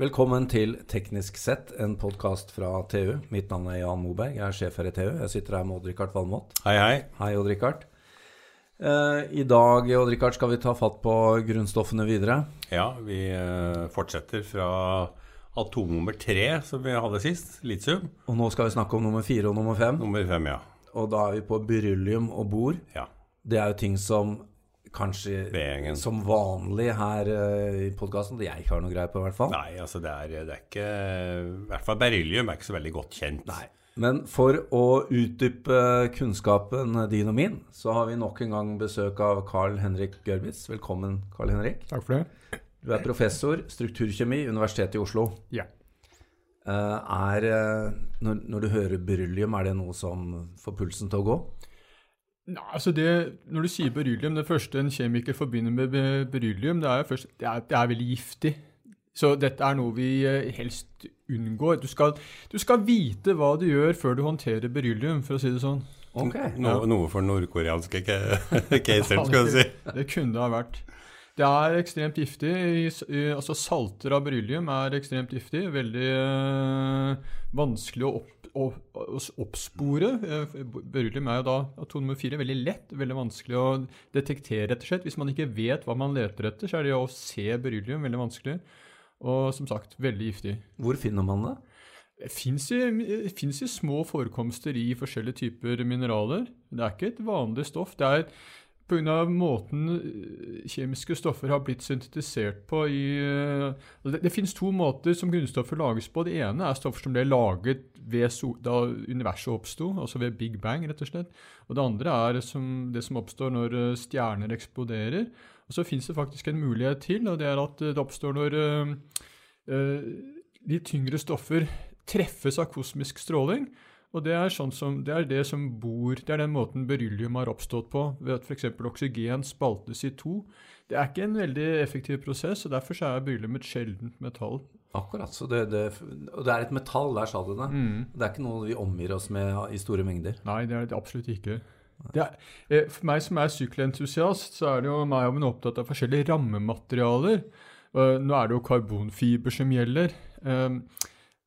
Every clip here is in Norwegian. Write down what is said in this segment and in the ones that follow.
Velkommen til Teknisk sett, en podkast fra TU. Mitt navn er Jan Moberg, jeg er sjef her i TU. Jeg sitter her med Odd-Rikard Valmot. Hei, hei. Hei, Odd-Rikard. Eh, I dag Odd-Rikard, skal vi ta fatt på grunnstoffene videre. Ja, vi eh, fortsetter fra atom nummer tre, som vi hadde sist, litium. Og nå skal vi snakke om nummer fire og nummer fem. Nummer fem, ja. Og da er vi på beryllium og bor. ja. Det er jo ting som kanskje Vegjengen. som vanlig her uh, i podkasten, det jeg ikke har noe greie på, i hvert fall. Nei, altså det er, det er ikke I hvert fall beryllium er ikke så veldig godt kjent. Nei. Men for å utdype kunnskapen din og min, så har vi nok en gang besøk av Carl Henrik Gørbitz. Velkommen, Carl Henrik. Takk for det. Du er professor strukturkjemi, Universitetet i Oslo. Ja. Eh, Er, eh, når, når du hører beryllium, er det noe som får pulsen til å gå? Nei, altså det, når du sier beryllium, det første en kjemiker forbinder med beryllium, det er, jo først, det er, det er veldig giftig. Så dette er noe vi eh, helst unngår. Du skal, du skal vite hva du gjør før du håndterer beryllium, for å si det sånn. Okay. No, Noe for nordkoreanske caser, skal du si. Det kunne det ha vært. Det er ekstremt giftig. Altså Salter av beryllium er ekstremt giftig. Veldig øh, vanskelig å, opp, oppspore. Eh, beryllium er jo da atom nummer fire. Veldig lett, veldig vanskelig å detektere, rett og slett. Hvis man ikke vet hva man leter etter, så er det å se beryllium veldig vanskelig. Og som sagt, veldig giftig. Hvor finner man det? Det fins i, finnes i små forekomster i forskjellige typer mineraler. Det er ikke et vanlig stoff. Det er pga. måten eh, kjemiske stoffer har blitt syntetisert på i eh, Det, det fins to måter som grunnstoffer lages på. Det ene er stoffer som ble laget so, da universet oppsto, altså ved Big Bang, rett og slett. Og det andre er som, det som oppstår når eh, stjerner eksploderer. Og så fins det faktisk en mulighet til, og det er at det oppstår når eh, eh, de tyngre stoffer treffes av kosmisk stråling. Og det er, sånn som, det er det som bor Det er den måten beryllium har oppstått på, ved at f.eks. oksygen spaltes i to. Det er ikke en veldig effektiv prosess, og derfor er beryllium et sjeldent metall. Akkurat. Så det, det, og det er et metall, der sa du det. Det er ikke noe vi omgir oss med i store mengder. Nei, det er det absolutt ikke. Det er, eh, for meg som er sykkelentusiast, så er det jo meg og min opptatt av forskjellige rammematerialer. Eh, Nå er det jo karbonfiber som gjelder. Eh,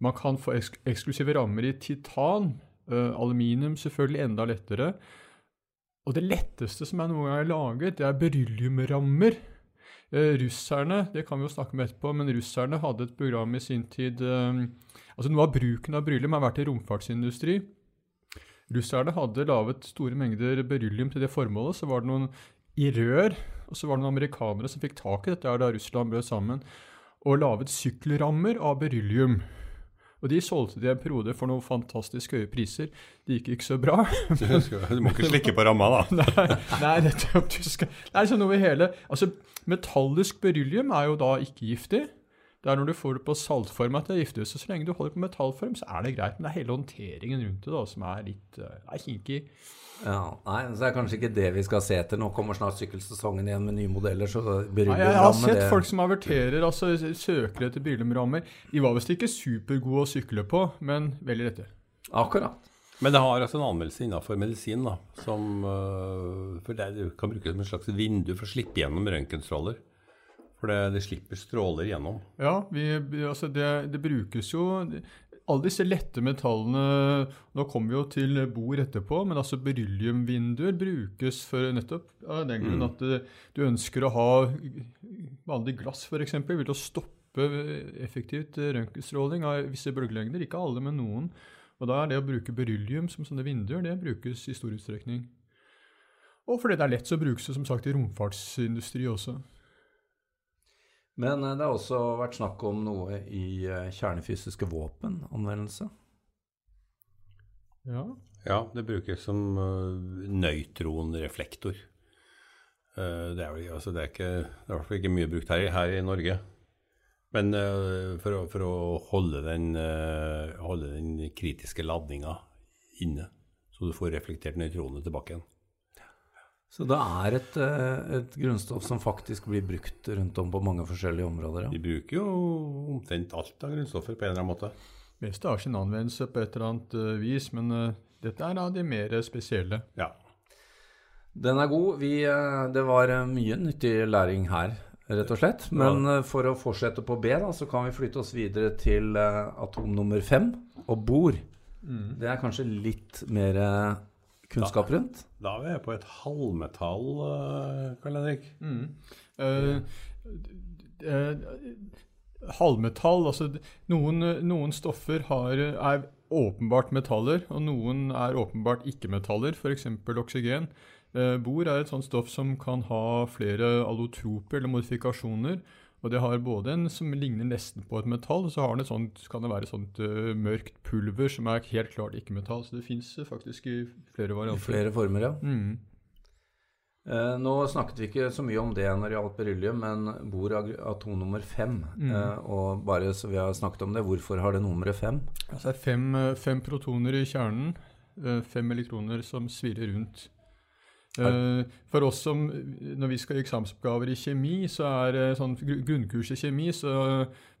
Man kan få eks eksklusive rammer i titan. eh, Aluminium selvfølgelig enda lettere. Og det letteste som jeg noen gang er laget, det er berylliumrammer. Eh, russerne, det kan vi jo snakke om etterpå, men russerne hadde et program i sin tid eh, Altså Noe av bruken av beryllium har vært i romfartsindustri. Russerne hadde laget store mengder beryllium til det formålet. Så var det noen i rør, og så var det noen amerikanere som fikk tak i dette da Russland brøt sammen, og laget sykkelrammer av beryllium. Og de solgte det i en periode for noen fantastisk høye priser. Det gikk ikke så bra. Du, skal, du må ikke slikke på ramma, da. nei, nei, nettopp. Du skal, nei, sånn over hele Altså, metallisk beryllium er jo da ikke giftig. Det er når du får det på saltform at det er giftig. Så så lenge du holder på metallform, så er det greit. Men det er hele håndteringen rundt det da som er litt uh, er kinkig. Ja, nei, så er det kanskje ikke det vi skal se etter. Nå kommer snart sykkelsesongen igjen med nye modeller. så Nei, jeg, jeg har sett det- folk som averterer, altså søker etter berylliumrammer. De var visst ikke supergode å sykle på, men veldig rette. Akkurat. Men det har altså en anmeldelse innenfor medisin, da, som øh, For det, kan bruke det som et slags vindu for å slippe gjennom røntgenstråler. For det, det slipper stråler gjennom. Ja, vi, altså det, det brukes jo Alle disse lette metallene Nå kommer vi jo til bord etterpå, men altså berylliumvinduer brukes for nettopp av den grunn at eh, du ønsker å ha vanlig glass, f.eks. Vil å stoppe effektivt røntgenstråling av visse bølgelengder. Ikke alle, men noen. Og da er det å bruke beryllium som sånne vinduer, det brukes i stor utstrekning. Og fordi det er lett, så brukes det som sagt i romfartsindustri også. Men eh, det har også vært snakk om noe i eh, kjernefysiske våpen, anvendelse. Ja. Ja, det brukes som øh, nøytronreflektor. Eh, det, er vel, altså det, er ikke, det er i hvert fall ikke mye brukt her, i- her i Norge. Men for, å, for å holde den, holde den kritiske ladninga inne, så du får reflektert nøytronene tilbake igjen. Så det er et, eh, et grunnstoff som faktisk blir brukt rundt om på mange forskjellige områder. Ja. De bruker jo omtrent alt av grunnstoffer på en eller annen måte. meste har sin anvendelse på et eller annet eh, vis, men eh, dette er av de mer spesielle. Ja. Den er god. Vi, det var mye nyttig læring her. rett og slett. Men for å fortsette på B, da, så kan vi flytte oss videre til atom nummer fem, og bor. Det er kanskje litt mer eh, da, rundt? Da er vi på et halvmetall, eh, Karl Henrik. Mm. Uh, uh, halvmetall Altså, noen, noen stoffer har, er åpenbart metaller, og noen er åpenbart ikke-metaller, f.eks. oksygen. Eh, bor er et sånt stoff som kan ha flere allotroper eller modifikasjoner. Og det har både en som ligner nesten på et metall, og så har den et sånt, kan det være et sånt uh, mørkt pulver som er helt klart ikke-metall. Så det fins faktisk i flere I flere former, ja. Mm. Uh, nå snakket vi ikke så mye om det når det gjaldt beryllium, men bor atom nummer fem. Mm. Eh, og bare så vi har snakket om det, hvorfor har det nummeret fem? Altså det er fem, eh, fem protoner i kjernen, eh, fem elektroner som svirrer rundt. Eh, For oss som, når vi skal gjøre eksamensoppgaver i kjemi, så er det sånn grunnkurs i kjemi, så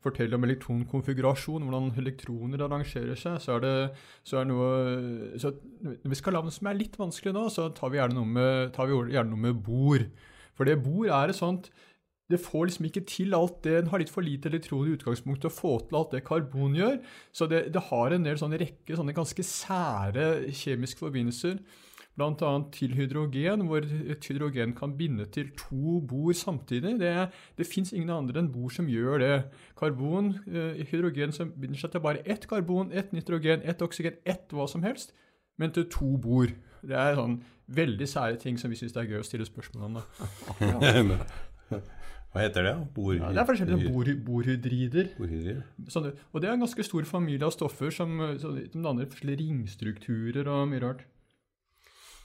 forteller om elektronkonfigurasjon, hvordan elektroner arrangerer seg, så er det, så er noe, så når vi skal lage noe som er litt vanskelig nå, så tar vi gjerne noe med, gjerne noe med bor. For det bor er et sånt, det får liksom ikke til alt det, den har litt for lite elektroner i utgangspunktet å få til alt det karbon gjør, så det, det har en del sånne rekke sånne ganske sære kjemiske forbindelser, annet til hydrogen, hvor et hydrogen kan binde til to bor samtidig. Det, det finnes ingen andre enn bor som gjør det. Karbon, eh, hydrogen som binder seg til bare ett karbon, ett nitrogen, ett oksygen, ett hva som helst, men til to bor. Det er sånn veldig sære ting som vi syns det er gøy å stille spørsmål om. Da. Hva heter det? Bor, Ja, det er forskjellige bor, borhydrider. borhydrider. Sånn, og det er en ganske stor familie av stoffer som, som som danner forskjellige ringstrukturer og mye rart.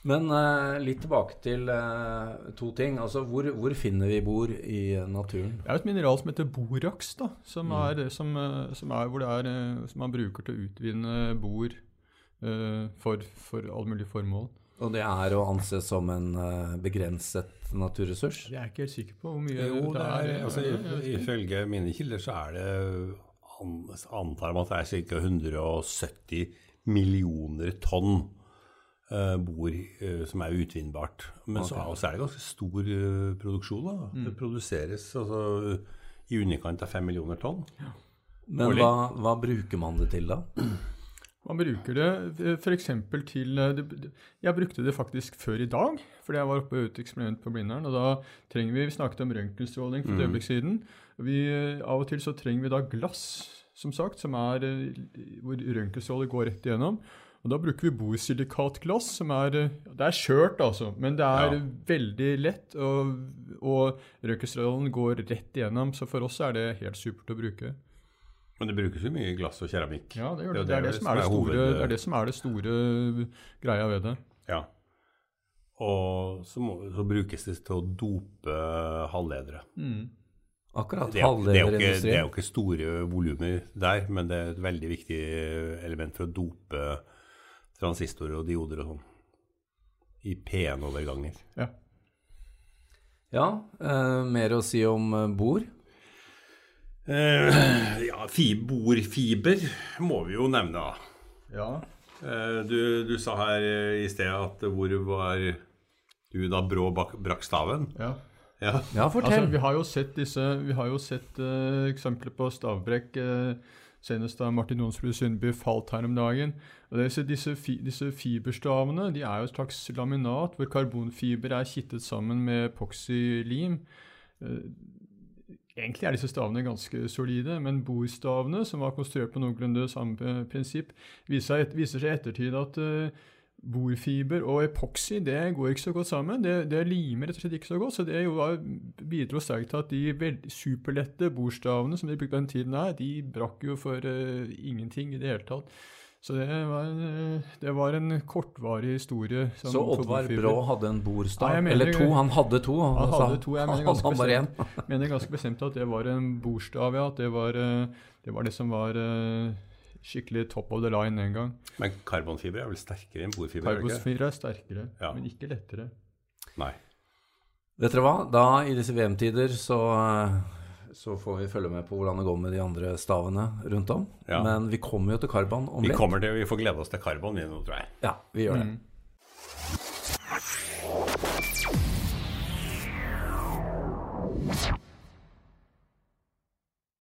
Men eh, litt tilbake til eh, to ting. Altså, hvor, hvor finner vi bor i naturen? Det er et mineral som heter boraks, da, som, er, som, eh, som, er, hvor det er, eh, som man bruker til å utvinne bor eh, for, for alle mulige formål. Og det er å anse som en eh, begrenset naturressurs? Jeg er ikke helt sikker på hvor mye Jo, det er, altså. Ifølge mine kilder så er det an- antar man at det er ca. 170 millioner tonn bor eh, som er utvinnbart. Men så Ok. er det ganske stor eh, produksjon. da. Mm. Det produseres altså, i underkant av 5 millioner tonn. Men hva, hva bruker man det til, da? Man bruker det f.eks. til eh, Jeg brukte det faktisk før i dag, fordi jeg var oppe og eksperiment på Blindern. Og da trenger vi Vi snakket om røntgenstråling for et Mm. øyeblikk siden. Vi, eh, av og til så trenger vi da glass, som sagt, som er eh, hvor røntgenstråler går rett igjennom. Og da bruker vi borsilikatglass, som er eh, Det er skjørt, altså, men det er Ja. veldig lett, og, og røntgenstrålen går rett igjennom. Så for oss er det helt supert å bruke. Men det brukes jo mye glass og keramikk. Ja, det, gjør Det det. Det, er det som er det, store, det er det som er det store greia ved det. Ja. Og så, må, så brukes det til å dope halvledere. Mm. Akkurat. Det er, jo- det, er ikke, det er jo ikke store volumer der, men det er et veldig viktig element for å dope transistorer og dioder og sånn. I PN-overganger. Ja. Ja, eh, mer å si om bord? bor? Eh, ja, fi, borfiber må vi jo nevne, da. ja. Eh, du, du sa her eh, i sted at hvor var du da Brå bak, brakk staven? ja. Ja. Ja, fortell. Altså, vi har jo sett disse Vi har jo sett uh, eksempler på stavbrekk. eh, senest da Martin Jonsrud Sundby falt her om dagen. Og disse, disse, fi, disse fiberstavene de er jo et slags laminat hvor karbonfiber er kittet sammen med epoxylim. Eh, Egentlig er disse stavene ganske solide, men bordstavene, som var konstruert på noenlunde samme prinsipp, viser viser seg i ettertid at eh, borfiber og epoxy det går ikke så godt sammen. Det, det limer rett og slett ikke så godt. Så det jo bidro sterkt til at de superlette bordstavene som de brukte på den tiden her, de brakk jo for uh, ingenting i det hele tatt. Så det var, en, eh, det var en kortvarig historie. som Så Oddvar. Brå hadde en bordstav? Ja, mener- Eller to? Han hadde to. Han altså, hadde to, jeg mener ganske bestemt. Jeg mener ganske bestemt at det var en bordstav, ja. At det var, eh, det var det som var eh, skikkelig top of the line en gang. Men karbonfiber er vel sterkere enn borfiber? er? Karbosfyr er sterkere, Ja. men ikke lettere. Nei. Vet dere hva? Da, i disse VM-tider, så, eh, så får vi følge med på hvordan det går med de andre stavene rundt om. Ja. Men vi kommer jo til karbon om Vi, kommer til, vi får glede oss til karbon vi nå, tror jeg. Ja, vi gjør det. Mm.